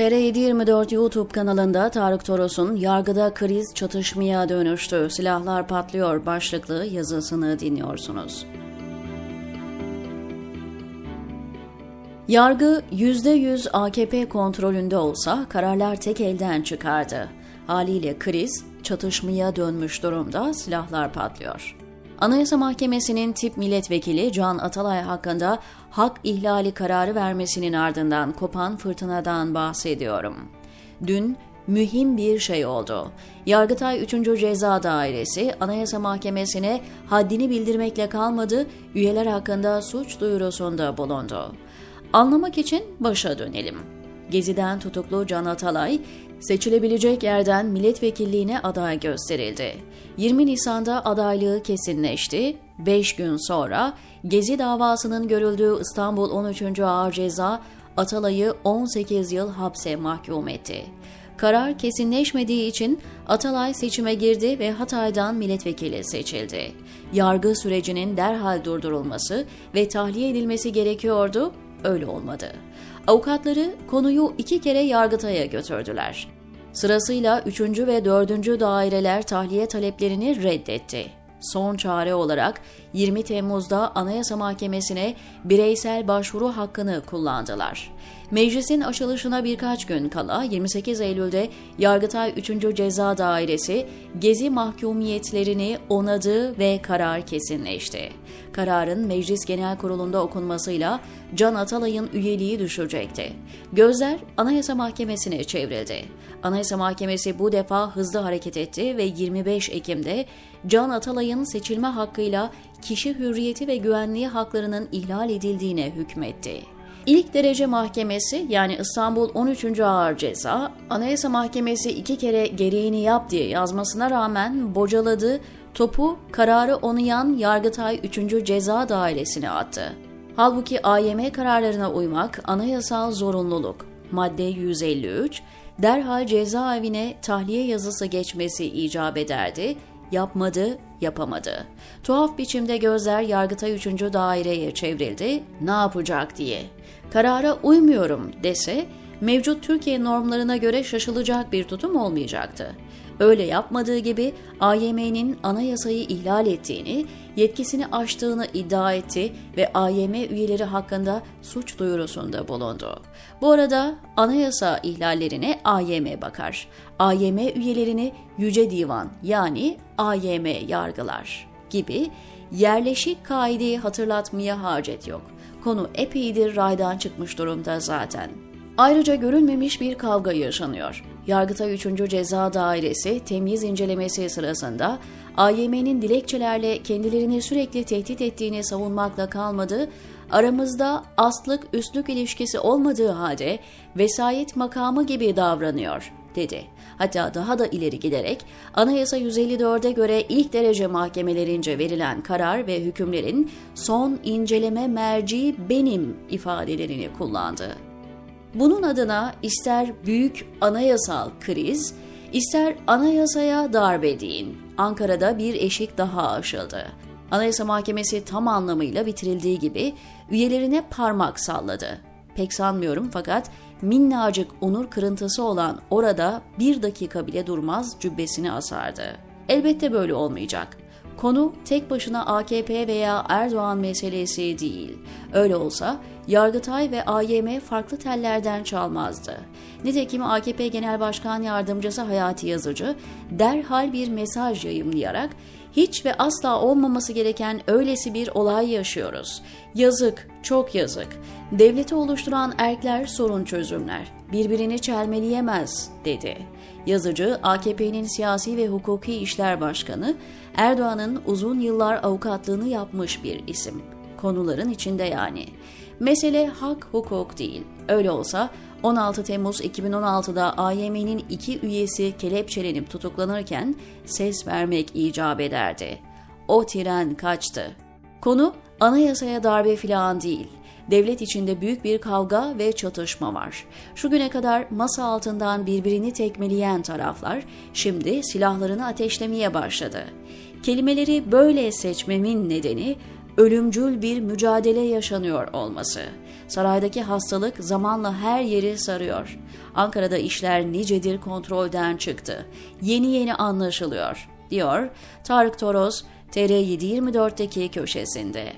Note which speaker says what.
Speaker 1: TR724 YouTube kanalında Tarık Toros'un Yargıda kriz çatışmaya dönüştü, silahlar patlıyor başlıklı yazısını dinliyorsunuz. Yargı %100 AKP kontrolünde olsa kararlar tek elden çıkardı. Haliyle kriz çatışmaya dönmüş durumda, silahlar patlıyor. Anayasa Mahkemesi'nin tip milletvekili Can Atalay hakkında hak ihlali kararı vermesinin ardından kopan fırtınadan bahsediyorum. Dün mühim bir şey oldu. Yargıtay 3. Ceza Dairesi Anayasa Mahkemesi'ne haddini bildirmekle kalmadı, üyeler hakkında suç duyurusunda bulundu. Anlamak için başa dönelim. Gezi'den tutuklu Can Atalay, seçilebilecek yerden milletvekilliğine aday gösterildi. 20 Nisan'da adaylığı kesinleşti. 5 gün sonra Gezi davasının görüldüğü İstanbul 13. Ağır Ceza Atalay'ı 18 yıl hapse mahkum etti. Karar kesinleşmediği için Atalay seçime girdi ve Hatay'dan milletvekili seçildi. Yargı sürecinin derhal durdurulması ve tahliye edilmesi gerekiyordu, öyle olmadı. Avukatları konuyu iki kere Yargıtay'a götürdüler. Sırasıyla 3. ve 4. daireler tahliye taleplerini reddetti. Son çare olarak 20 Temmuz'da Anayasa Mahkemesi'ne bireysel başvuru hakkını kullandılar. Meclisin açılışına birkaç gün kala 28 Eylül'de Yargıtay 3. Ceza Dairesi gezi mahkumiyetlerini onadı ve karar kesinleşti. Kararın Meclis Genel Kurulu'nda okunmasıyla Can Atalay'ın üyeliği düşecekti. Gözler Anayasa Mahkemesi'ne çevrildi. Anayasa Mahkemesi bu defa hızlı hareket etti ve 25 Ekim'de Can Atalay'ın seçilme hakkıyla kişi hürriyeti ve güvenliği haklarının ihlal edildiğine hükmetti. İlk derece mahkemesi yani İstanbul 13. Ağır Ceza, Anayasa Mahkemesi iki kere gereğini yap diye yazmasına rağmen bocaladı, topu kararı onayan Yargıtay 3. Ceza Dairesi'ne attı. Halbuki AYM kararlarına uymak anayasal zorunluluk. Madde 153, derhal cezaevine tahliye yazısı geçmesi icap ederdi, yapmadı, yapamadı. Tuhaf biçimde gözler Yargıtay 3. daireye çevrildi, ne yapacak diye. Karara uymuyorum dese, mevcut Türkiye normlarına göre şaşılacak bir tutum olmayacaktı. Öyle yapmadığı gibi AYM'nin anayasayı ihlal ettiğini, yetkisini aştığını iddia etti ve AYM üyeleri hakkında suç duyurusunda bulundu. Bu arada anayasa ihlallerine AYM bakar. AYM üyelerini Yüce Divan yani AYM yargılar gibi yerleşik kaideyi hatırlatmaya hacet yok. Konu epeydir raydan çıkmış durumda zaten. Ayrıca görülmemiş bir kavga yaşanıyor. Yargıtay 3. Ceza Dairesi temyiz incelemesi sırasında AYM'nin dilekçelerle kendilerini sürekli tehdit ettiğini savunmakla kalmadı, aramızda aslık üstlük ilişkisi olmadığı halde vesayet makamı gibi davranıyor dedi. Hatta daha da ileri giderek Anayasa 154'e göre ilk derece mahkemelerince verilen karar ve hükümlerin son inceleme merci benim ifadelerini kullandı. Bunun adına ister büyük anayasal kriz, ister anayasaya darbe deyin. Ankara'da bir eşik daha aşıldı. Anayasa Mahkemesi tam anlamıyla bitirildiği gibi üyelerine parmak salladı. Pek sanmıyorum fakat minnacık onur kırıntısı olan orada bir dakika bile durmaz cübbesini asardı. Elbette böyle olmayacak. Konu tek başına AKP veya Erdoğan meselesi değil. Öyle olsa Yargıtay ve AYM farklı tellerden çalmazdı. Nitekim AKP Genel Başkan Yardımcısı Hayati Yazıcı derhal bir mesaj yayımlayarak hiç ve asla olmaması gereken öylesi bir olay yaşıyoruz. Yazık, çok yazık. Devleti oluşturan erkler sorun çözümler. Birbirini çelmeleyemez, dedi. Yazıcı, AKP'nin siyasi ve hukuki işler başkanı, Erdoğan'ın uzun yıllar avukatlığını yapmış bir isim. Konuların içinde yani. Mesele hak hukuk değil. Öyle olsa 16 Temmuz 2016'da AYM'nin iki üyesi kelepçelenip tutuklanırken ses vermek icap ederdi. O tren kaçtı. Konu anayasaya darbe filan değil. Devlet içinde büyük bir kavga ve çatışma var. Şu güne kadar masa altından birbirini tekmeleyen taraflar şimdi silahlarını ateşlemeye başladı. Kelimeleri böyle seçmemin nedeni ölümcül bir mücadele yaşanıyor olması. Saraydaki hastalık zamanla her yeri sarıyor. Ankara'da işler nicedir kontrolden çıktı. Yeni yeni anlaşılıyor, diyor Tarık Toros, TR724'deki köşesinde.